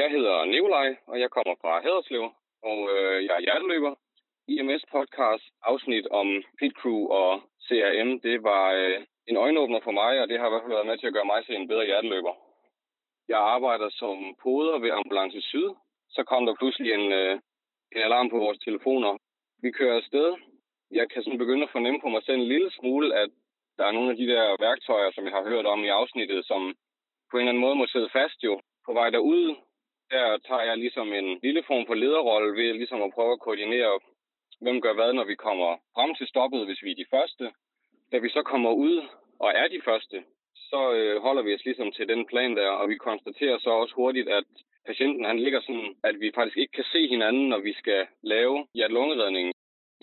Jeg hedder Nikolaj, og jeg kommer fra Haderslev, og øh, jeg er hjerteløber. IMS podcast afsnit om pit crew og CRM, det var øh, en øjenåbner for mig, og det har i hvert fald været med til at gøre mig til en bedre hjerteløber. Jeg arbejder som poder ved Ambulance Syd. Så kom der pludselig en, øh, en alarm på vores telefoner. Vi kører afsted. Jeg kan sådan begynde at fornemme på mig selv en lille smule, at der er nogle af de der værktøjer, som jeg har hørt om i afsnittet, som på en eller anden måde må sidde fast jo. På vej derud, der tager jeg ligesom en lille form for lederrolle ved ligesom at prøve at koordinere, hvem gør hvad, når vi kommer frem til stoppet, hvis vi er de første. Da vi så kommer ud og er de første, så øh, holder vi os ligesom til den plan der, og vi konstaterer så også hurtigt, at patienten han ligger sådan, at vi faktisk ikke kan se hinanden, når vi skal lave hjertelungeredningen.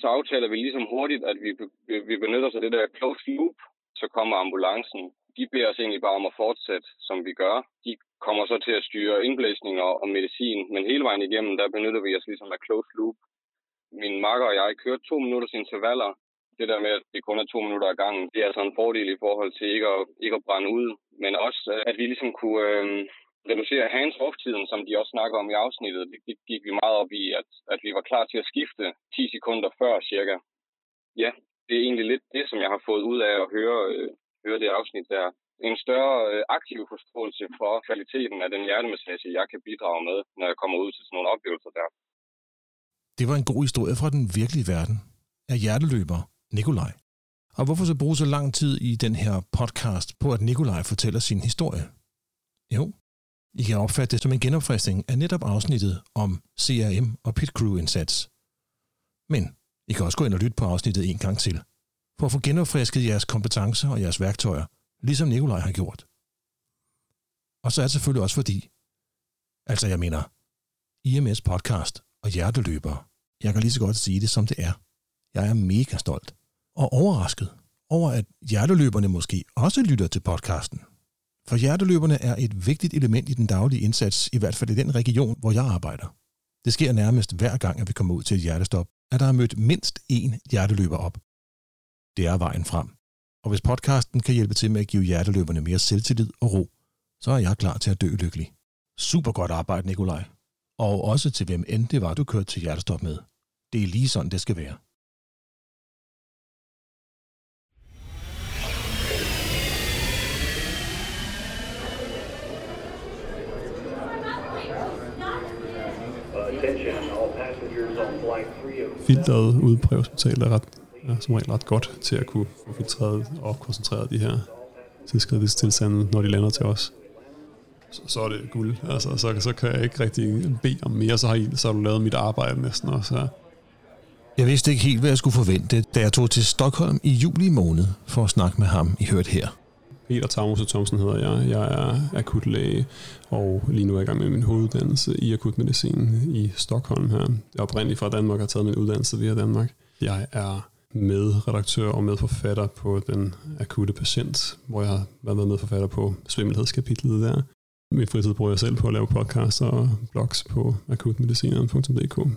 Så aftaler vi ligesom hurtigt, at vi, øh, vi benytter os af det der close loop, så kommer ambulancen. De beder os egentlig bare om at fortsætte, som vi gør. De kommer så til at styre indblæsninger og medicin, men hele vejen igennem, der benytter vi os ligesom af close loop. Min makker og jeg kørte to minutters intervaller. Det der med, at det kun er to minutter ad gangen, det er altså en fordel i forhold til ikke at, ikke at brænde ud, men også, øh, at vi ligesom kunne øh, reducere hands-off-tiden, som de også snakker om i afsnittet. Det, det gik vi meget op i, at, at vi var klar til at skifte 10 sekunder før cirka. Ja, det er egentlig lidt det, som jeg har fået ud af at høre, øh, høre det afsnit der en større øh, aktiv forståelse for kvaliteten af den hjertemassage, jeg kan bidrage med, når jeg kommer ud til sådan nogle oplevelser der. Det var en god historie fra den virkelige verden af hjerteløber Nikolaj. Og hvorfor så bruge så lang tid i den her podcast på, at Nikolaj fortæller sin historie? Jo, I kan opfatte det som en genopfriskning af netop afsnittet om CRM og pit crew indsats. Men I kan også gå ind og lytte på afsnittet en gang til, for at få genopfrisket jeres kompetencer og jeres værktøjer ligesom Nikolaj har gjort. Og så er det selvfølgelig også fordi, altså jeg mener, IMS podcast og hjerteløbere, jeg kan lige så godt sige det som det er. Jeg er mega stolt og overrasket over, at hjerteløberne måske også lytter til podcasten. For hjerteløberne er et vigtigt element i den daglige indsats, i hvert fald i den region, hvor jeg arbejder. Det sker nærmest hver gang, at vi kommer ud til et hjertestop, at der er mødt mindst én hjerteløber op. Det er vejen frem. Og hvis podcasten kan hjælpe til med at give hjerteløberne mere selvtillid og ro, så er jeg klar til at dø lykkelig. Super godt arbejde, Nikolaj. Og også til hvem end det var, du kørte til hjertestop med. Det er lige sådan, det skal være. Filteret ude på hospitalet er ret er som regel ret godt til at kunne få filtreret og koncentreret de her tilstande, når de lander til os. Så, så er det guld. Altså, så, så kan jeg ikke rigtig bede om mere, så har, I, så har du lavet mit arbejde næsten også. Ja. Jeg vidste ikke helt, hvad jeg skulle forvente, da jeg tog til Stockholm i juli måned for at snakke med ham, I hørt her. Peter Tagmose Thomsen hedder jeg. Jeg er akutlæge, og lige nu er jeg i gang med min hoveduddannelse i akutmedicin i Stockholm her. Jeg er oprindeligt fra Danmark og har taget min uddannelse via Danmark. Jeg er medredaktør og medforfatter på Den Akutte Patient, hvor jeg har været medforfatter på svimmelhedskapitlet der. Min fritid bruger jeg selv på at lave podcasts og blogs på akutmedicineren.dk.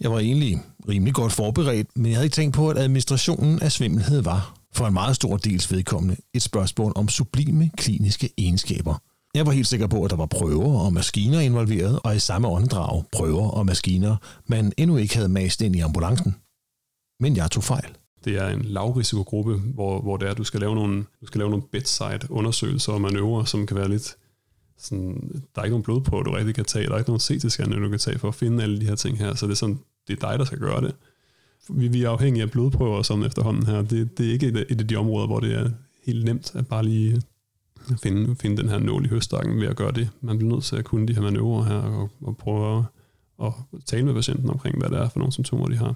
Jeg var egentlig rimelig godt forberedt, men jeg havde ikke tænkt på, at administrationen af svimmelhed var, for en meget stor dels vedkommende, et spørgsmål om sublime kliniske egenskaber. Jeg var helt sikker på, at der var prøver og maskiner involveret, og i samme åndedrag prøver og maskiner, man endnu ikke havde mast ind i ambulancen. Men jeg tog fejl det er en lavrisikogruppe, hvor, hvor det er, at du skal lave nogle, du skal lave nogle bedside undersøgelser og manøvrer, som kan være lidt sådan, der er ikke nogen blodprøve, du rigtig kan tage, der er ikke nogen CT-scanner, du kan tage for at finde alle de her ting her, så det er sådan, det er dig, der skal gøre det. Vi, vi er afhængige af blodprøver og sådan efterhånden her. Det, det er ikke et, et af de områder, hvor det er helt nemt at bare lige finde, finde den her nål i høstakken ved at gøre det. Man bliver nødt til at kunne de her manøvrer her og, og prøve at, at tale med patienten omkring, hvad det er for nogle symptomer, de har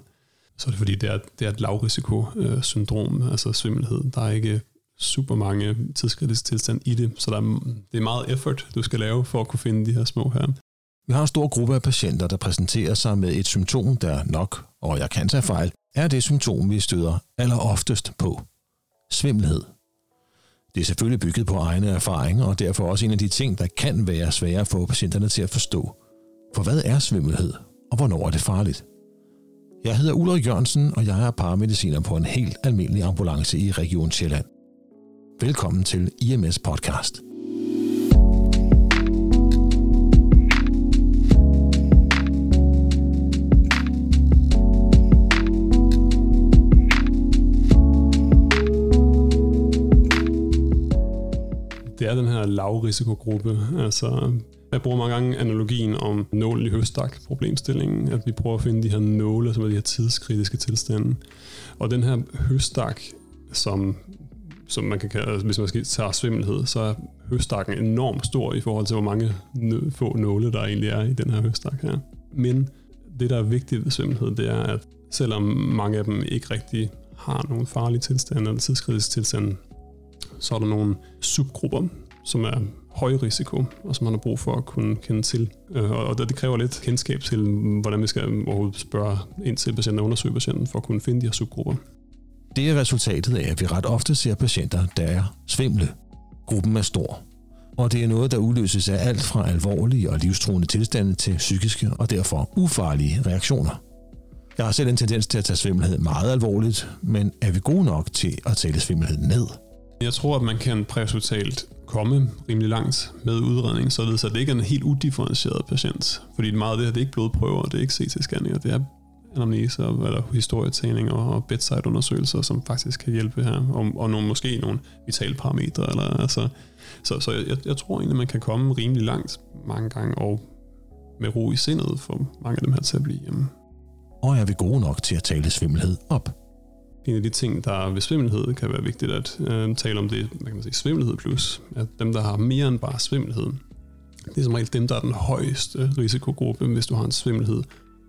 så er det fordi, det er, det er et lavrisikosyndrom, øh, altså svimmelhed. Der er ikke super mange tidskritiske tilstand i det, så der er, det er meget effort, du skal lave for at kunne finde de her små her. Vi har en stor gruppe af patienter, der præsenterer sig med et symptom, der nok, og jeg kan tage fejl, er det symptom, vi støder aller oftest på. Svimmelhed. Det er selvfølgelig bygget på egne erfaringer, og derfor også en af de ting, der kan være svære at få patienterne til at forstå. For hvad er svimmelhed, og hvornår er det farligt? Jeg hedder Ulrik Jørgensen, og jeg er paramediciner på en helt almindelig ambulance i Region Sjælland. Velkommen til IMS Podcast. Det er den her lavrisikogruppe. Altså, jeg bruger mange gange analogien om nålen i høstak problemstillingen, at vi prøver at finde de her nåle, som er de her tidskritiske tilstande. Og den her høstak, som, som man kan kalde, hvis man skal tage svimmelhed, så er høstakken enormt stor i forhold til, hvor mange få nåle, der egentlig er i den her høstak her. Men det, der er vigtigt ved svimmelhed, det er, at selvom mange af dem ikke rigtig har nogle farlige tilstande eller tidskritiske tilstande, så er der nogle subgrupper, som er høj risiko, og som man har brug for at kunne kende til. Øh, og det kræver lidt kendskab til, hvordan vi skal overhovedet spørge ind til patienten og undersøge patienten for at kunne finde de her subgrupper. Det er resultatet af, at vi ret ofte ser patienter, der er svimle. Gruppen er stor, og det er noget, der udløses af alt fra alvorlige og livstruende tilstande til psykiske og derfor ufarlige reaktioner. Jeg har selv en tendens til at tage svimmelhed meget alvorligt, men er vi gode nok til at tale svimmelhed ned? Jeg tror, at man kan præhospitalt komme rimelig langt med udredning, således at det ikke er en helt udifferentieret patient. Fordi meget af det her, det er ikke blodprøver, det er ikke CT-scanninger, det er anamnese eller historietagning og bedside-undersøgelser, som faktisk kan hjælpe her, og, og nogle, måske nogle vitale parametre. Eller, altså, så så jeg, jeg tror egentlig, man kan komme rimelig langt mange gange, og med ro i sindet for mange af dem her til at blive hjemme. Og er vi gode nok til at tale svimmelhed op? En af de ting, der ved svimmelhed kan være vigtigt at øh, tale om, det hvad kan man sige, svimmelhed plus. At dem, der har mere end bare svimmelhed, det er som regel dem, der er den højeste risikogruppe, hvis du har en svimmelhed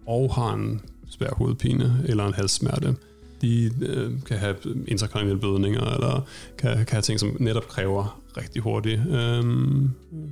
og har en svær hovedpine eller en halssmerte. De øh, kan have interkranielle blødninger, eller kan, kan have ting, som netop kræver rigtig hurtig øh,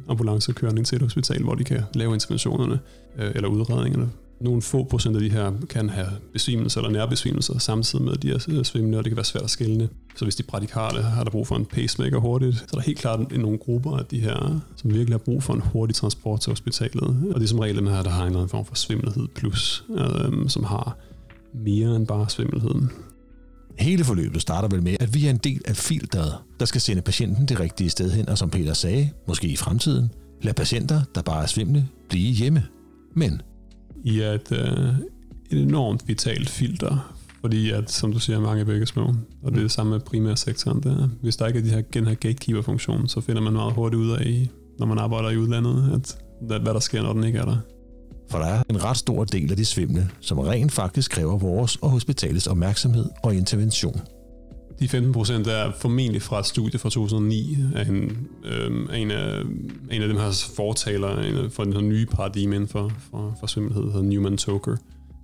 ambulancekørning til et hospital, hvor de kan lave interventionerne øh, eller udredningerne nogle få procent af de her kan have besvimelser eller nærbesvimelser samtidig med, at de er øh, svimlende, og det kan være svært at skille. Så hvis de pradikale har der brug for en pacemaker hurtigt, så er der helt klart nogle grupper af de her, som virkelig har brug for en hurtig transport til hospitalet. Og det er som regel dem her, der har en eller anden form for svimmelhed plus, øhm, som har mere end bare svimmelheden. Hele forløbet starter vel med, at vi er en del af filteret, der skal sende patienten det rigtige sted hen, og som Peter sagde, måske i fremtiden, lad patienter, der bare er svimle, blive hjemme. Men i er et, øh, et enormt vitalt filter, fordi at, som du siger, mange er begge små, og det er det samme med primærsektoren. Der. Hvis der ikke er de her, den her gatekeeper-funktion, så finder man meget hurtigt ud af, når man arbejder i udlandet, at, at hvad der sker, når den ikke er der. For der er en ret stor del af de svimle, som rent faktisk kræver vores og hospitalets opmærksomhed og intervention. De 15 procent er formentlig fra et studie fra 2009 af en, øh, en, af, en af dem her fortaler en, for den her nye paradigme inden for, for, for svimmelhed, der hedder Newman Toker.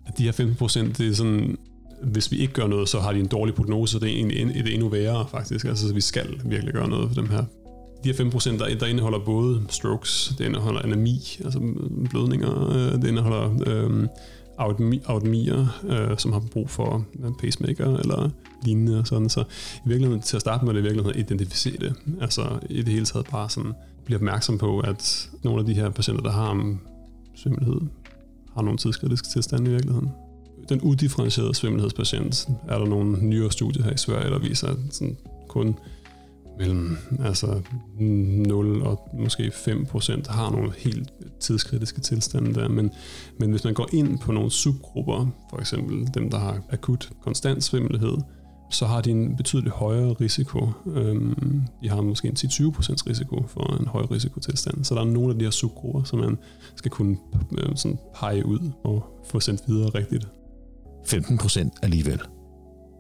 At de her 15 procent, det er sådan, hvis vi ikke gør noget, så har de en dårlig prognose, det er egentlig det er endnu værre faktisk. Altså, så vi skal virkelig gøre noget for dem her. De her 5 procent, der, der indeholder både strokes, det indeholder anemi, altså blødninger, øh, det indeholder øh, arytmier, øh, som har brug for øh, pacemaker eller lignende og sådan. Så i virkeligheden, til at starte med, det i virkeligheden at identificere det. Altså i det hele taget bare sådan blive opmærksom på, at nogle af de her patienter, der har mm, svimmelhed, har nogle tidskritiske tilstande i virkeligheden. Den udifferentierede svimmelhedspatient er der nogle nyere studier her i Sverige, der viser, at sådan kun mellem altså 0 og måske 5 procent har nogle helt tidskritiske tilstande der, men, men hvis man går ind på nogle subgrupper, for eksempel dem, der har akut konstant svimmelhed, så har de en betydelig højere risiko. Øhm, de har måske en 10-20% risiko for en høj risikotilstand. Så der er nogle af de her subgrupper, som man skal kunne øh, sådan pege ud og få sendt videre rigtigt. 15% alligevel.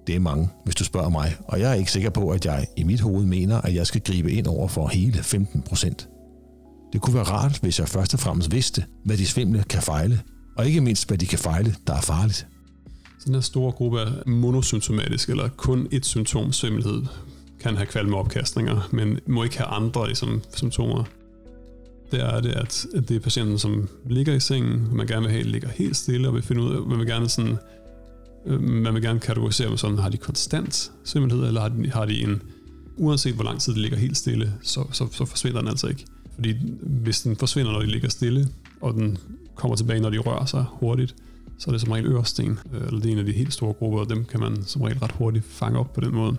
Det er mange, hvis du spørger mig, og jeg er ikke sikker på, at jeg i mit hoved mener, at jeg skal gribe ind over for hele 15 procent. Det kunne være rart, hvis jeg først og fremmest vidste, hvad de svimle kan fejle, og ikke mindst, hvad de kan fejle, der er farligt. Så den her store gruppe er monosymptomatisk, eller kun et symptom svimmelhed, kan have kvalme opkastninger, men må ikke have andre ligesom, symptomer. Det er det, at det er patienten, som ligger i sengen, man gerne vil have, ligger helt stille, og vil finde ud af, man vil gerne sådan man vil gerne kategorisere dem sådan, har de konstant svimmelhed, eller har de, har de en, uanset hvor lang tid det ligger helt stille, så, så, så forsvinder den altså ikke. Fordi hvis den forsvinder, når de ligger stille, og den kommer tilbage, når de rører sig hurtigt, så er det som regel øresten, øh, eller det er en af de helt store grupper, og dem kan man som regel ret hurtigt fange op på den måde.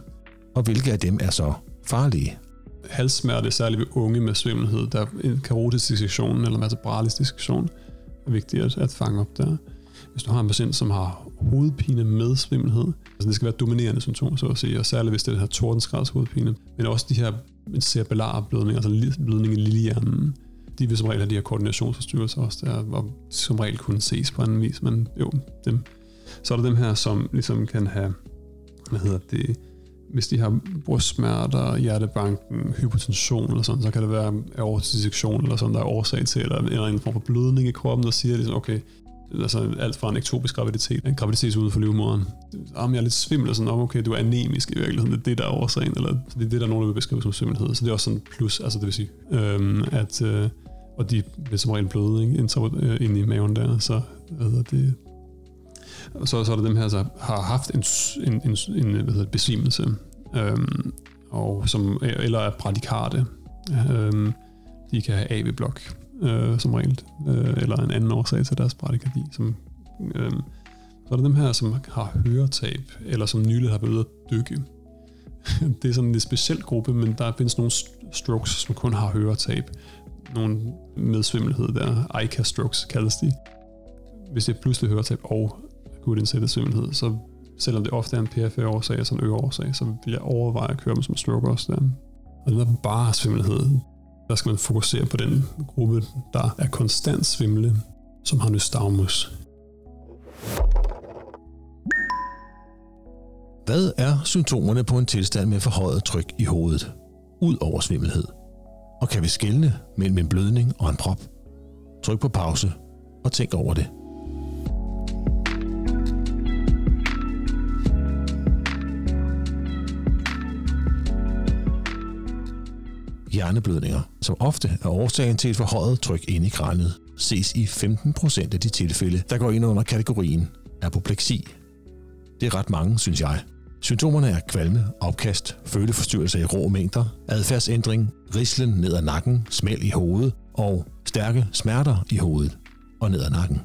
Og hvilke af dem er så farlige? Halssmerte, særligt ved unge med svimmelhed, der er en karotisk dissektion eller vertebralis dissektion, er vigtigt at, at fange op der. Hvis du har en patient, som har hovedpine med svimmelhed, altså det skal være dominerende symptom, så at sige, og særligt hvis det er den her tordensgrads hovedpine, men også de her cerebellar blødninger, altså blødning i lillehjernen. De vil som regel have de her koordinationsforstyrrelser også, der, og som regel kunne ses på anden vis, men jo, dem. Så er der dem her, som ligesom kan have, hvad hedder det, hvis de har brystsmerter, hjertebanken, hypotension eller sådan, så kan det være aortidissektion eller sådan, der er årsag til, eller, eller en form for blødning i kroppen, der siger ligesom, okay, altså alt fra en ektopisk graviditet, en graviditet uden for livmoderen. Om jeg er lidt svimmel, og sådan, okay, du er anemisk i virkeligheden, det er det, der er årsagen, eller det er det, der er nogen, der vil beskrive som svimmelhed. Så det er også sådan plus, altså det vil sige, øhm, at, øh, og de bliver som regel bløde ikke, ind, øh, ind i maven der, så altså, det, det, så, så er der dem her, der har haft en, en, en, en hvad hedder det, besvimelse, øhm, og som, eller er bradikarte. Øhm, de kan have AV-blok, øh, som regel, øh, eller en anden årsag til deres bradykardi. Som, øh, så er der dem her, som har høretab, eller som nylig har været ude at dykke. det er sådan en speciel gruppe, men der findes nogle strokes, som kun har høretab. Nogle med svimmelhed der, ICA strokes kaldes de. Hvis det er pludselig høretab og akut indsættet svimmelhed, så selvom det ofte er en PFA årsag altså sådan en øreårsag, så vil jeg overveje at køre dem som stroke også der. Og den der bare svimmelhed, der skal man fokusere på den gruppe, der er konstant svimle, som har nystagmus. Hvad er symptomerne på en tilstand med forhøjet tryk i hovedet, ud over svimmelhed? Og kan vi skelne mellem en blødning og en prop? Tryk på pause og tænk over det. Hjerneblødninger, som ofte er årsagen til et forhøjet tryk ind i kraniet, ses i 15% af de tilfælde, der går ind under kategorien apopleksi. Det er ret mange, synes jeg. Symptomerne er kvalme, opkast, føleforstyrrelser i rå mængder, adfærdsændring, rislen ned ad nakken, smæld i hovedet og stærke smerter i hovedet og ned ad nakken.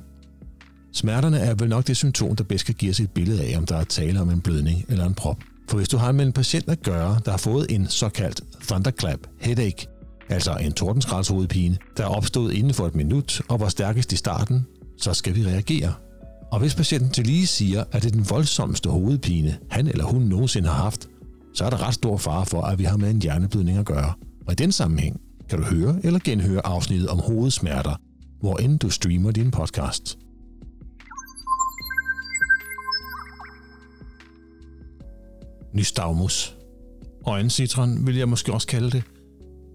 Smerterne er vel nok det symptom, der bedst kan give os et billede af, om der er tale om en blødning eller en prop. For hvis du har med en patient at gøre, der har fået en såkaldt thunderclap headache, altså en tordensgradshovedpine, der er opstået inden for et minut og var stærkest i starten, så skal vi reagere. Og hvis patienten til lige siger, at det er den voldsomste hovedpine, han eller hun nogensinde har haft, så er der ret stor fare for, at vi har med en hjerneblødning at gøre. Og i den sammenhæng kan du høre eller genhøre afsnittet om hovedsmerter, hvor end du streamer din podcast. Nystagmus. Øjencitron vil jeg måske også kalde det.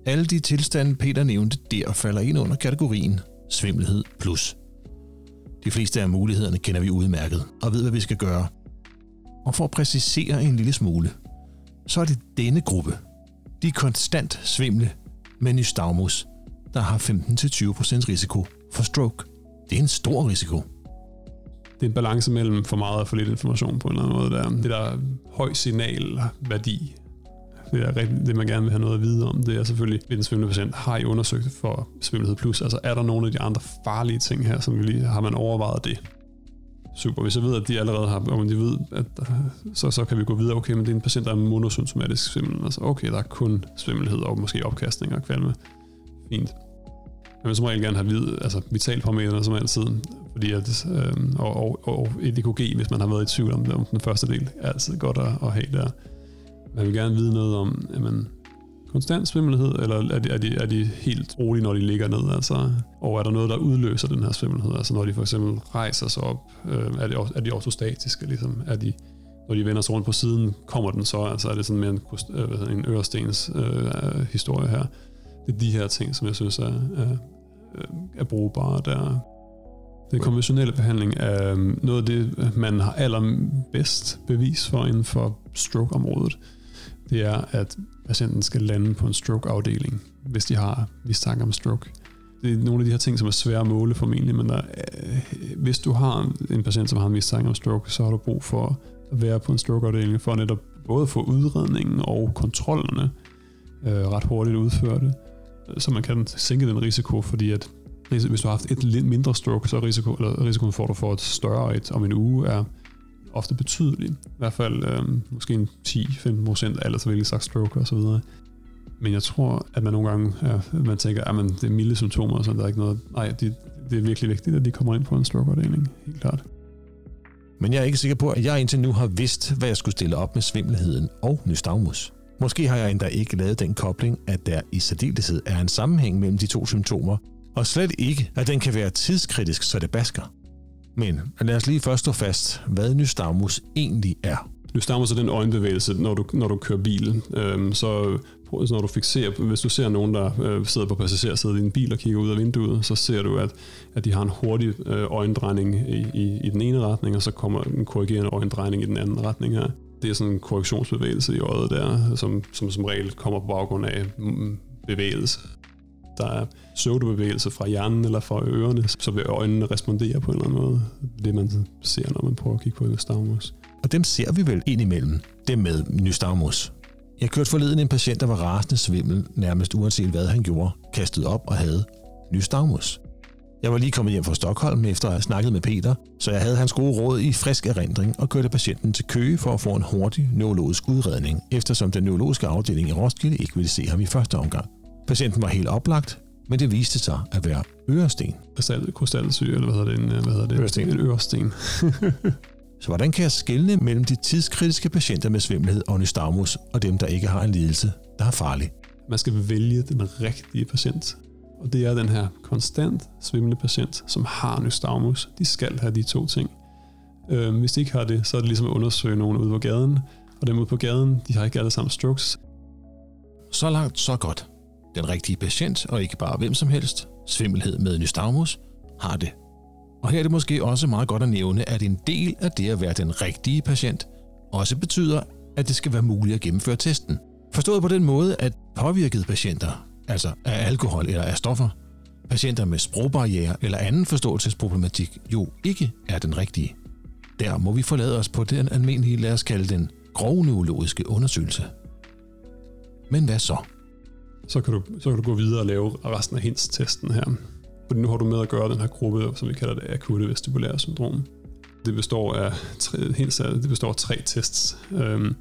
Alle de tilstande, Peter nævnte der, falder ind under kategorien svimmelhed plus. De fleste af mulighederne kender vi udmærket og ved, hvad vi skal gøre. Og for at præcisere en lille smule, så er det denne gruppe, de konstant svimle med nystagmus, der har 15-20% risiko for stroke. Det er en stor risiko det er en balance mellem for meget og for lidt information på en eller anden måde. Der. Det der høj signalværdi, det er rigtig, det man gerne vil have noget at vide om, det er selvfølgelig, hvis svimlende patient har I undersøgt for svimmelhed plus, altså er der nogle af de andre farlige ting her, som vi lige, har man overvejet det? Super, hvis jeg ved, at de allerede har, om de ved, at, så, så kan vi gå videre, okay, men det er en patient, der er monosymptomatisk svimmel, altså okay, der er kun svimmelhed og måske opkastning og kvalme. Fint. Jeg vil som regel gerne have vid, altså vitalparametrene som altid, fordi at, øh, og, og, og et EKG, hvis man har været i tvivl om, om den første del, er altid godt at, at have der. Man vil gerne vide noget om, jamen, konstant svimmelhed, eller er de, er, de, er de helt rolige, når de ligger ned? Altså, og er der noget, der udløser den her svimmelhed? Altså når de for eksempel rejser sig op, øh, er, de, er de autostatiske? Ligesom? Er de, når de vender sig rundt på siden, kommer den så? Altså er det sådan mere en, øh, en ørestens øh, historie her? Det er de her ting, som jeg synes er, er, er brugbare der. Den konventionelle behandling er øhm, noget af det, man har allerbedst bevis for inden for strokeområdet. Det er, at patienten skal lande på en strokeafdeling, hvis de har mistanke om stroke. Det er nogle af de her ting, som er svære at måle formentlig, men der, øh, hvis du har en patient, som har en mistanke om stroke, så har du brug for at være på en strokeafdeling for at netop både få udredningen og kontrollerne øh, ret hurtigt udført, så man kan sænke den risiko, fordi at hvis du har haft et lidt mindre stroke, så er risiko, eller risikoen for, at du får et større et om en uge, er ofte betydelig. I hvert fald øh, måske en 10-15 procent af alle vælge stroke og så videre. Men jeg tror, at man nogle gange ja, man tænker, ah, at det er milde symptomer, så der er ikke noget. Nej, det, det er virkelig vigtigt, at de kommer ind på en strokeafdeling, Helt klart. Men jeg er ikke sikker på, at jeg indtil nu har vidst, hvad jeg skulle stille op med svimmelheden og nystagmus. Måske har jeg endda ikke lavet den kobling, at der i særdeleshed er en sammenhæng mellem de to symptomer, og slet ikke, at den kan være tidskritisk, så det basker. Men lad os lige først stå fast, hvad nystagmus egentlig er. Nystagmus er den øjenbevægelse, når du, når du kører bil. Øhm, så når du fixerer, hvis du ser nogen, der øh, sidder på passagersædet i en bil og kigger ud af vinduet, så ser du, at, at de har en hurtig øh, øjendrejning i, i, i den ene retning, og så kommer en korrigerende øjendrejning i den anden retning her. Det er sådan en korrektionsbevægelse i øjet der, som som, som regel kommer på baggrund af mm, bevægelse. Der er pseudobevægelse fra hjernen eller fra ørerne, så vil øjnene respondere på en eller anden måde. Det man ser, når man prøver at kigge på nystagmus. Og dem ser vi vel indimellem, det med nystagmus. Jeg kørte forleden en patient, der var rasende svimmel, nærmest uanset hvad han gjorde, kastet op og havde nystagmus. Jeg var lige kommet hjem fra Stockholm efter at have snakket med Peter, så jeg havde hans gode råd i frisk erindring og kørte patienten til Køge for at få en hurtig neurologisk udredning, eftersom den neurologiske afdeling i Roskilde ikke ville se ham i første omgang. Patienten var helt oplagt, men det viste sig at være øresten. Krystalsyge, eller hvad hedder det? En, hvad hedder det? Øresten. En øresten. Så hvordan kan jeg skelne mellem de tidskritiske patienter med svimmelhed og nystagmus og dem, der ikke har en lidelse, der er farlig? Man skal vælge den rigtige patient. Og det er den her konstant svimlende patient, som har nystagmus. De skal have de to ting. Øhm, hvis de ikke har det, så er det ligesom at undersøge nogen ude på gaden. Og dem ude på gaden, de har ikke alle sammen strokes. Så langt, så godt. Den rigtige patient, og ikke bare hvem som helst, svimmelhed med nystagmus, har det. Og her er det måske også meget godt at nævne, at en del af det at være den rigtige patient også betyder, at det skal være muligt at gennemføre testen. Forstået på den måde, at påvirkede patienter, altså af alkohol eller af stoffer, patienter med sprogbarriere eller anden forståelsesproblematik, jo ikke er den rigtige. Der må vi forlade os på den almindelige, lad os kalde den grove neurologiske undersøgelse. Men hvad så? Så kan, du, så kan du gå videre og lave resten af HINS-testen her. Fordi nu har du med at gøre den her gruppe, som vi kalder det akutte vestibulære syndrom. Det består af tre, helt det består af tre tests. Øhm,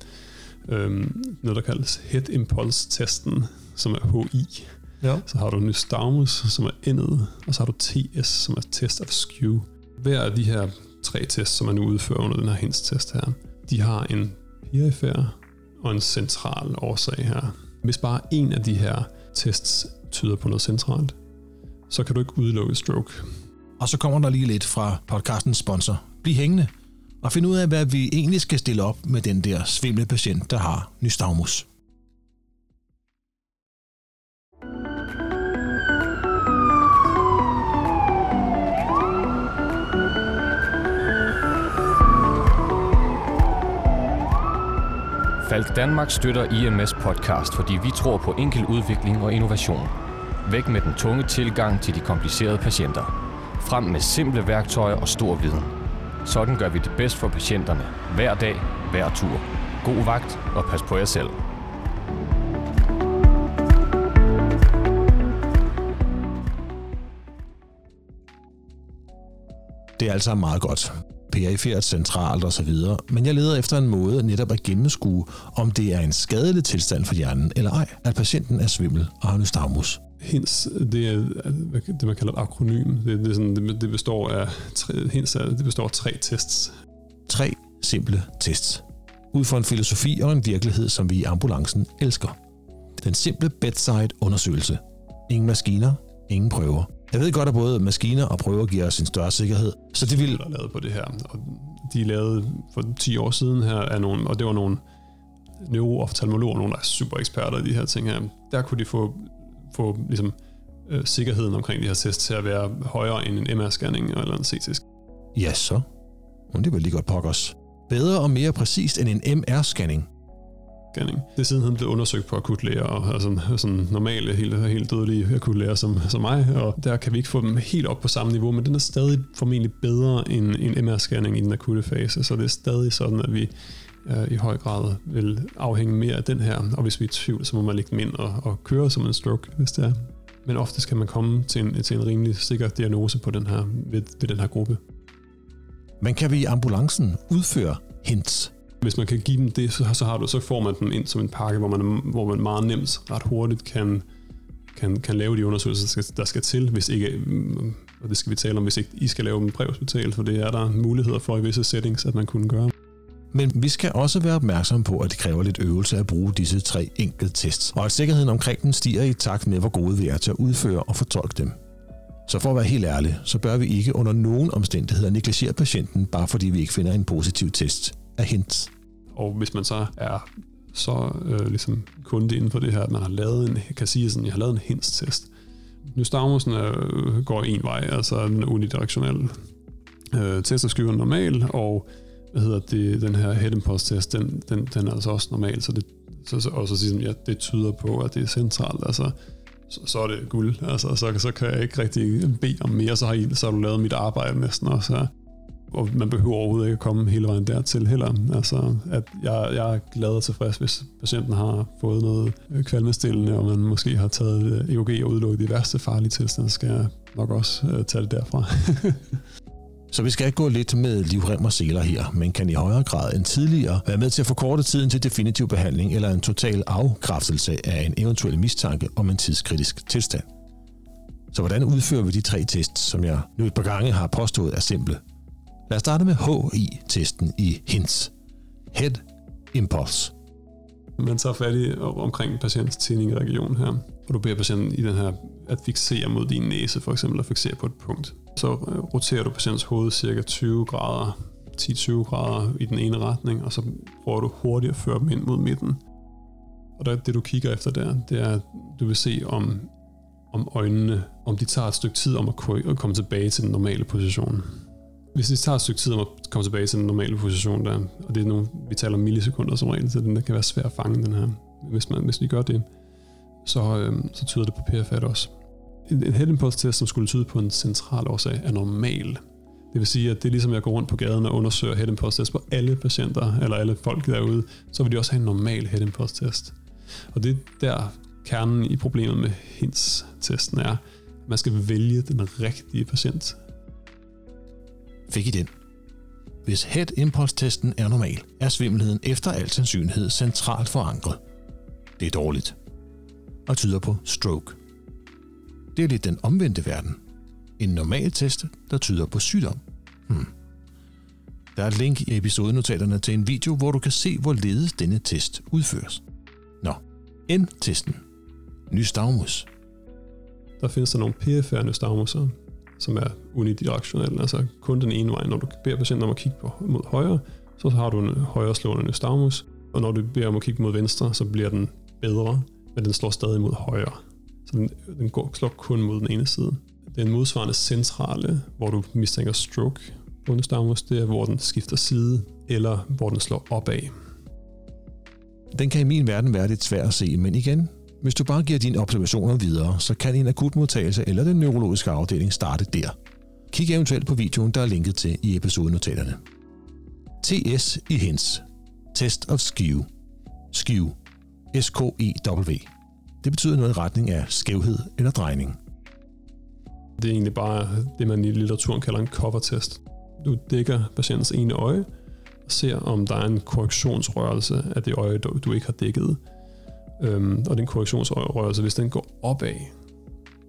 øhm, noget, der kaldes Head Impulse-testen, som er HI. Ja. Så har du Nystagmus, som er endet, og så har du TS, som er Test of Skew. Hver af de her tre tests, som man nu udfører under den her HINS-test her, de har en perifer og en central årsag her. Hvis bare en af de her tests tyder på noget centralt, så kan du ikke udelukke stroke. Og så kommer der lige lidt fra podcastens sponsor. Bliv hængende og find ud af, hvad vi egentlig skal stille op med den der svimle patient, der har nystagmus. Falk Danmark støtter IMS podcast, fordi vi tror på enkel udvikling og innovation. Væk med den tunge tilgang til de komplicerede patienter. Frem med simple værktøjer og stor viden. Sådan gør vi det bedst for patienterne. Hver dag, hver tur. God vagt og pas på jer selv. Det er altså meget godt. Perifert, centralt osv. Men jeg leder efter en måde netop at gennemskue, om det er en skadelig tilstand for hjernen eller ej, at patienten er svimmel og har nystagmus. HINS, det er det, man kalder et akronym. Det, det, sådan, det, det består af tre, HINS er, det består af tre tests. Tre simple tests. Ud fra en filosofi og en virkelighed, som vi i ambulancen elsker. Den simple bedside undersøgelse. Ingen maskiner, ingen prøver. Jeg ved godt, at både maskiner og prøver giver os en større sikkerhed, så det vil... Der er lavet på det her, og de er lavet for 10 år siden her, af nogle, og det var nogle neurooftalmologer, nogle der er super eksperter i de her ting her. Der kunne de få få ligesom, øh, sikkerheden omkring de her tests til at være højere end en MR-scanning eller en CT. Ja, så. Men det var lige godt pokkers. Bedre og mere præcist end en MR-scanning. Scanning. Det er sidenhen blevet undersøgt på akutlæger og altså, sådan normale, helt, helt dødelige akutlæger som, som mig, og der kan vi ikke få dem helt op på samme niveau, men den er stadig formentlig bedre end en MR-scanning i den akutte fase, så det er stadig sådan, at vi øh, i høj grad vil afhænge mere af den her, og hvis vi er i tvivl, så må man lægge dem ind og, og køre som en stroke, hvis det er. Men ofte kan man komme til en, til en rimelig sikker diagnose på den her, ved, ved den her gruppe. Men kan vi i ambulancen udføre hints? Hvis man kan give dem det, så, så, har du, så får man dem ind som en pakke, hvor man, hvor man meget nemt, ret hurtigt kan, kan, kan lave de undersøgelser, der skal, der skal til, hvis ikke, og det skal vi tale om, hvis ikke I skal lave en præhospital, for det er der muligheder for i visse settings, at man kunne gøre. Men vi skal også være opmærksom på, at det kræver lidt øvelse at bruge disse tre enkelte tests, og at sikkerheden omkring dem stiger i takt med, hvor gode vi er til at udføre og fortolke dem. Så for at være helt ærlig, så bør vi ikke under nogen omstændigheder negligere patienten, bare fordi vi ikke finder en positiv test af hint. Og hvis man så er så øh, ligesom kunde inden for det her, at man har lavet en, kan sige sådan, jeg har lavet en hints-test. Nystagmusen øh, går en vej, altså en unidirektionel øh, test af normal, og hvad hedder det, den her head impulse test, den, den, den er altså også normal, så det, så, så, og så siger ja, det tyder på, at det er centralt, altså, så, så er det guld, altså, så, så kan jeg ikke rigtig bede om mere, så har, I, så har du lavet mit arbejde næsten også, og man behøver overhovedet ikke at komme hele vejen dertil heller. Altså, at jeg, jeg er glad og tilfreds, hvis patienten har fået noget øh, kvalmestillende, og man måske har taget øh, EOG og udelukket de værste farlige tilstande, skal jeg nok også uh, tage det derfra. Så vi skal ikke gå lidt med livrem og seler her, men kan i højere grad end tidligere være med til at forkorte tiden til definitiv behandling eller en total afkræftelse af en eventuel mistanke om en tidskritisk tilstand. Så hvordan udfører vi de tre tests, som jeg nu et par gange har påstået er simple? Lad os starte med HI-testen i HINTS. Head Impulse. Man tager fat i omkring patientens tænding i regionen her, og du beder patienten i den her at fixere mod din næse, for eksempel at fixere på et punkt. Så øh, roterer du patientens hoved cirka 20 grader, 10-20 grader i den ene retning, og så prøver du hurtigt at føre dem ind mod midten. Og der, det du kigger efter der, det er, at du vil se om, om øjnene, om de tager et stykke tid om at komme tilbage til den normale position. Hvis det tager et stykke tid om at komme tilbage til den normale position der, og det er nogle, vi taler om millisekunder som regel, så den der kan være svær at fange den her. Hvis, man, hvis vi gør det, så, øhm, så tyder det på PFAT også. En, en head impulse test, som skulle tyde på en central årsag, er normal. Det vil sige, at det er ligesom, jeg går rundt på gaden og undersøger head impulse test på alle patienter, eller alle folk derude, så vil de også have en normal head impulse test. Og det er der kernen i problemet med HINS-testen er, at man skal vælge den rigtige patient fik I den. Hvis head impulse testen er normal, er svimmelheden efter al sandsynlighed centralt forankret. Det er dårligt. Og tyder på stroke. Det er lidt den omvendte verden. En normal test, der tyder på sygdom. Hmm. Der er et link i episodenotaterne til en video, hvor du kan se, hvorledes denne test udføres. Nå, N-testen. Nystagmus. Der findes der nogle PFR nystagmuser, som er unidirektionel, altså kun den ene vej. Når du beder patienten om at kigge på, mod højre, så har du en højre slående nystagmus, og når du beder om at kigge mod venstre, så bliver den bedre, men den slår stadig mod højre. Så den, den går, slår kun mod den ene side. Den modsvarende centrale, hvor du mistænker stroke på nystagmus, det er, hvor den skifter side, eller hvor den slår opad. Den kan i min verden være lidt svær at se, men igen, hvis du bare giver dine observationer videre, så kan en akutmodtagelse eller den neurologiske afdeling starte der. Kig eventuelt på videoen, der er linket til i episodenotaterne. TS i HINS. Test of Skew. Skew. S-K-E-W. Det betyder noget i retning af skævhed eller drejning. Det er egentlig bare det, man i litteraturen kalder en cover-test. Du dækker patientens ene øje og ser, om der er en korrektionsrørelse af det øje, du ikke har dækket Øhm, og den korrektionsrørelse, hvis den går opad,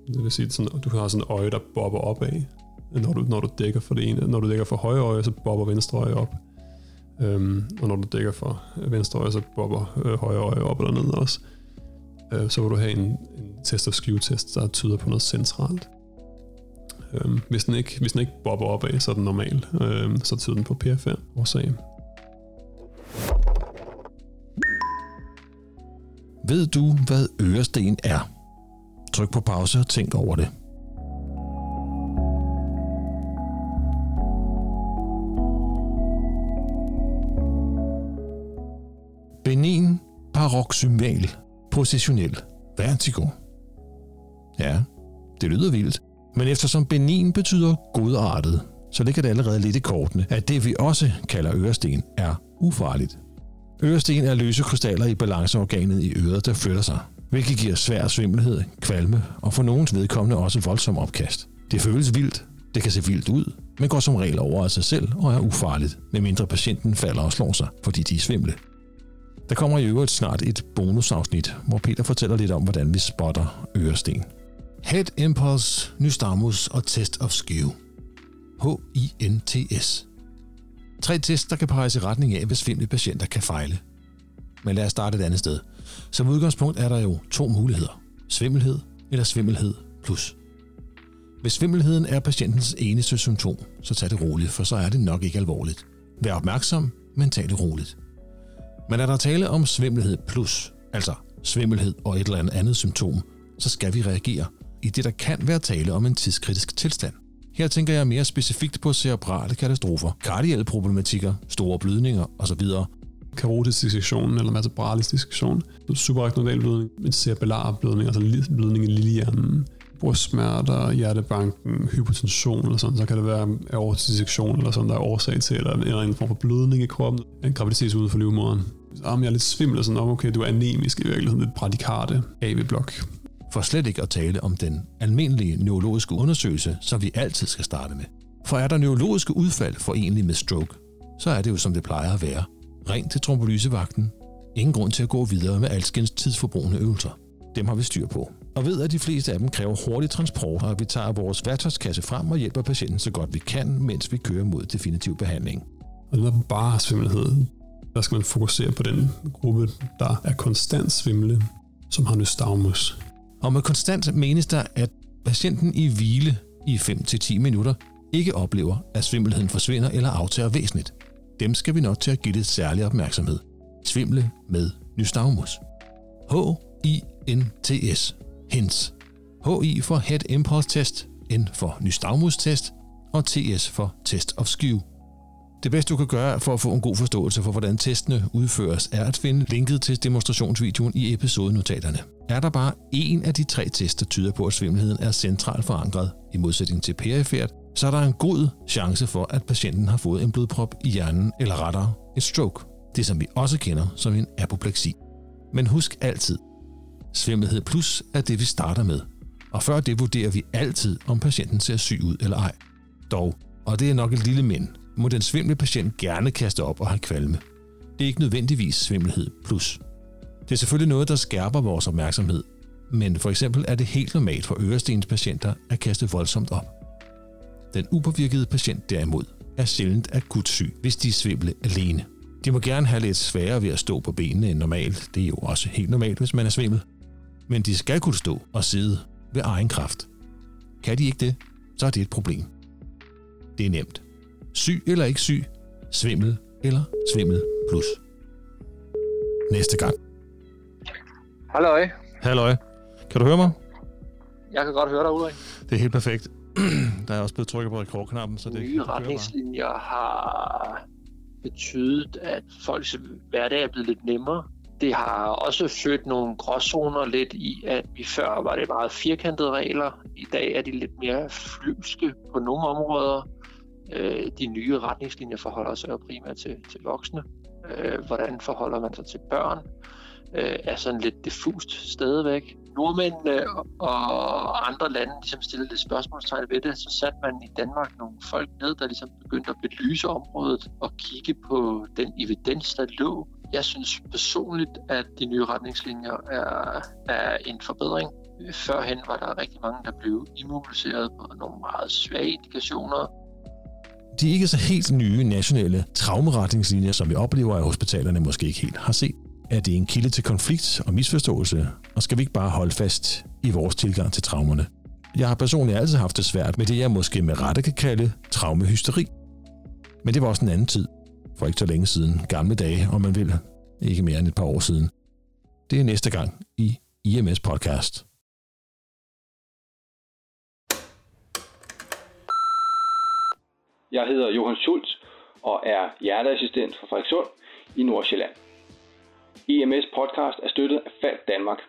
det vil sige, sådan, du har sådan et øje, der bobber opad, når du, når du dækker for det ene. Når du dækker for højre øje, så bobber venstre øje op. Øhm, og når du dækker for venstre øje, så bobber øh, højre øje op eller ned også. Øh, så vil du have en, en test of skew test, der tyder på noget centralt. Øhm, hvis, den ikke, hvis den ikke bobber opad, så er den normal. Øhm, så tyder den på PFR årsag. Ved du, hvad øresten er? Tryk på pause og tænk over det. Benin paroxymal positionel vertigo. Ja, det lyder vildt, men eftersom benin betyder godartet, så ligger det allerede lidt i kortene, at det vi også kalder øresten er ufarligt. Øresten er løse krystaller i balanceorganet i øret, der flytter sig, hvilket giver svær svimmelhed, kvalme og for nogens vedkommende også voldsom opkast. Det føles vildt, det kan se vildt ud, men går som regel over af sig selv og er ufarligt, medmindre patienten falder og slår sig, fordi de er svimle. Der kommer i øvrigt snart et bonusafsnit, hvor Peter fortæller lidt om, hvordan vi spotter øresten. Head Impulse, Nystamus og Test of Skew. H-I-N-T-S. Tre tests, der kan peges i retning af, hvis svimle patienter kan fejle. Men lad os starte et andet sted. Som udgangspunkt er der jo to muligheder. Svimmelhed eller svimmelhed plus. Hvis svimmelheden er patientens eneste symptom, så tag det roligt, for så er det nok ikke alvorligt. Vær opmærksom, men tag det roligt. Men er der tale om svimmelhed plus, altså svimmelhed og et eller andet andet symptom, så skal vi reagere, i det der kan være tale om en tidskritisk tilstand. Her tænker jeg mere specifikt på cerebrale katastrofer, kardielle problematikker, store blødninger osv., karotisk dissektion eller vertebralis dissektion, subarachnoidal blødning, en cerebellar blødning, altså blødning i lillehjernen, brystsmerter, hjertebanken, hypotension eller sådan, så kan det være aortisk dissektion eller sådan, der er årsag til, eller en eller anden form for blødning i kroppen, en graviditet uden for livmoderen. Om ah, jeg er lidt svimmel, sådan, okay, du er anemisk i virkeligheden, lidt bradikarte, AV-blok. For slet ikke at tale om den almindelige neurologiske undersøgelse, som vi altid skal starte med. For er der neurologiske udfald forenlige med stroke, så er det jo som det plejer at være. Ring til trombolysevagten. Ingen grund til at gå videre med alskens tidsforbrugende øvelser. Dem har vi styr på. Og ved, at de fleste af dem kræver hurtig transport, og at vi tager vores værktøjskasse frem og hjælper patienten så godt vi kan, mens vi kører mod definitiv behandling. Og det er bare svimmelhed. Der skal man fokusere på den gruppe, der er konstant svimle, som har nystagmus. Og med konstant menes der, at patienten i hvile i 5-10 minutter ikke oplever, at svimmelheden forsvinder eller aftager væsentligt. Dem skal vi nok til at give lidt særlig opmærksomhed. Svimle med nystagmus. H-I-N-T-S. HINTS. HI for Head Impulse Test, N for nystagmus test og TS for Test of Skew. Det bedste du kan gøre for at få en god forståelse for, hvordan testene udføres, er at finde linket til demonstrationsvideoen i episodenotaterne. Er der bare én af de tre tests, der tyder på, at svimmelheden er centralt forankret, i modsætning til perifert, så er der en god chance for, at patienten har fået en blodprop i hjernen, eller rettere et stroke. Det som vi også kender som en apopleksi. Men husk altid, svimmelhed plus er det, vi starter med. Og før det vurderer vi altid, om patienten ser syg ud eller ej. Dog, og det er nok et lille men, må den svimle patient gerne kaste op og have kvalme. Det er ikke nødvendigvis svimmelhed plus. Det er selvfølgelig noget, der skærper vores opmærksomhed, men for eksempel er det helt normalt for ørestens patienter at kaste voldsomt op. Den upåvirkede patient derimod er sjældent akut syg, hvis de svimle alene. De må gerne have lidt sværere ved at stå på benene end normalt. Det er jo også helt normalt, hvis man er svimmel. Men de skal kunne stå og sidde ved egen kraft. Kan de ikke det, så er det et problem. Det er nemt. Syg eller ikke syg, svimmel eller svimmel plus. Næste gang. Halløj. Halløj. Kan du høre mig? Jeg kan godt høre dig, Ulrik. Det er helt perfekt. Der er også blevet trykket på rekordknappen, så det Nye retningslinjer har betydet, at folks hverdag er blevet lidt nemmere. Det har også ført nogle gråzoner lidt i, at vi før var det meget firkantede regler. I dag er de lidt mere flyvske på nogle områder. Øh, de nye retningslinjer forholder sig jo primært til, til voksne. Øh, hvordan forholder man sig til børn? Øh, er sådan lidt diffust stadigvæk nordmændene øh, og andre lande ligesom stillede lidt spørgsmålstegn ved det, så satte man i Danmark nogle folk ned, der ligesom begyndte at belyse området og kigge på den evidens, der lå. Jeg synes personligt, at de nye retningslinjer er, er en forbedring. Førhen var der rigtig mange, der blev immobiliseret på nogle meget svage indikationer. De ikke så helt nye nationale traumeretningslinjer, som vi oplever, at hospitalerne måske ikke helt har set, er det en kilde til konflikt og misforståelse, og skal vi ikke bare holde fast i vores tilgang til traumerne? Jeg har personligt altid haft det svært med det, jeg måske med rette kan kalde traumehysteri. Men det var også en anden tid, for ikke så længe siden, gamle dage, om man vil, ikke mere end et par år siden. Det er næste gang i IMS Podcast. Jeg hedder Johan Schultz og er hjerteassistent for Frederikssund i Nordsjælland. EMS podcast er støttet af Falk Danmark.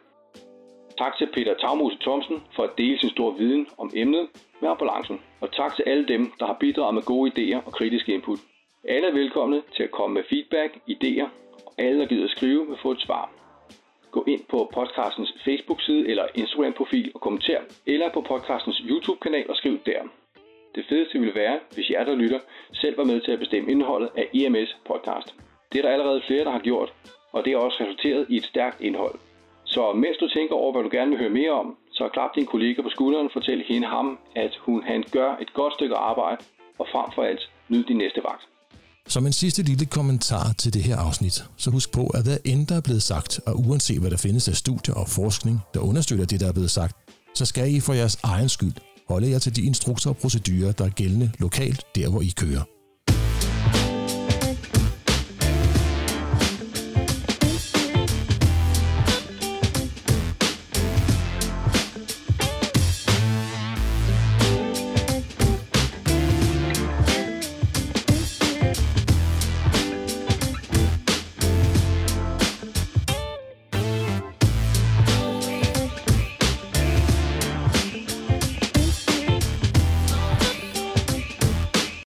Tak til Peter Tagmose Thomsen for at dele sin store viden om emnet med ambulancen. Og tak til alle dem, der har bidraget med gode idéer og kritiske input. Alle er velkomne til at komme med feedback, idéer, og alle, der gider at skrive, vil få et svar. Gå ind på podcastens Facebook-side eller Instagram-profil og kommenter, eller på podcastens YouTube-kanal og skriv der. Det fedeste ville være, hvis jer, der lytter, selv var med til at bestemme indholdet af EMS podcast. Det er der allerede flere, der har gjort, og det har også resulteret i et stærkt indhold. Så mens du tænker over, hvad du gerne vil høre mere om, så klap din kollega på skulderen og fortæl hende ham, at hun han gør et godt stykke arbejde, og frem for alt, nyd din næste vagt. Som en sidste lille kommentar til det her afsnit, så husk på, at hvad end der er blevet sagt, og uanset hvad der findes af studier og forskning, der understøtter det, der er blevet sagt, så skal I for jeres egen skyld holde jer til de instrukser og procedurer, der er gældende lokalt der, hvor I kører.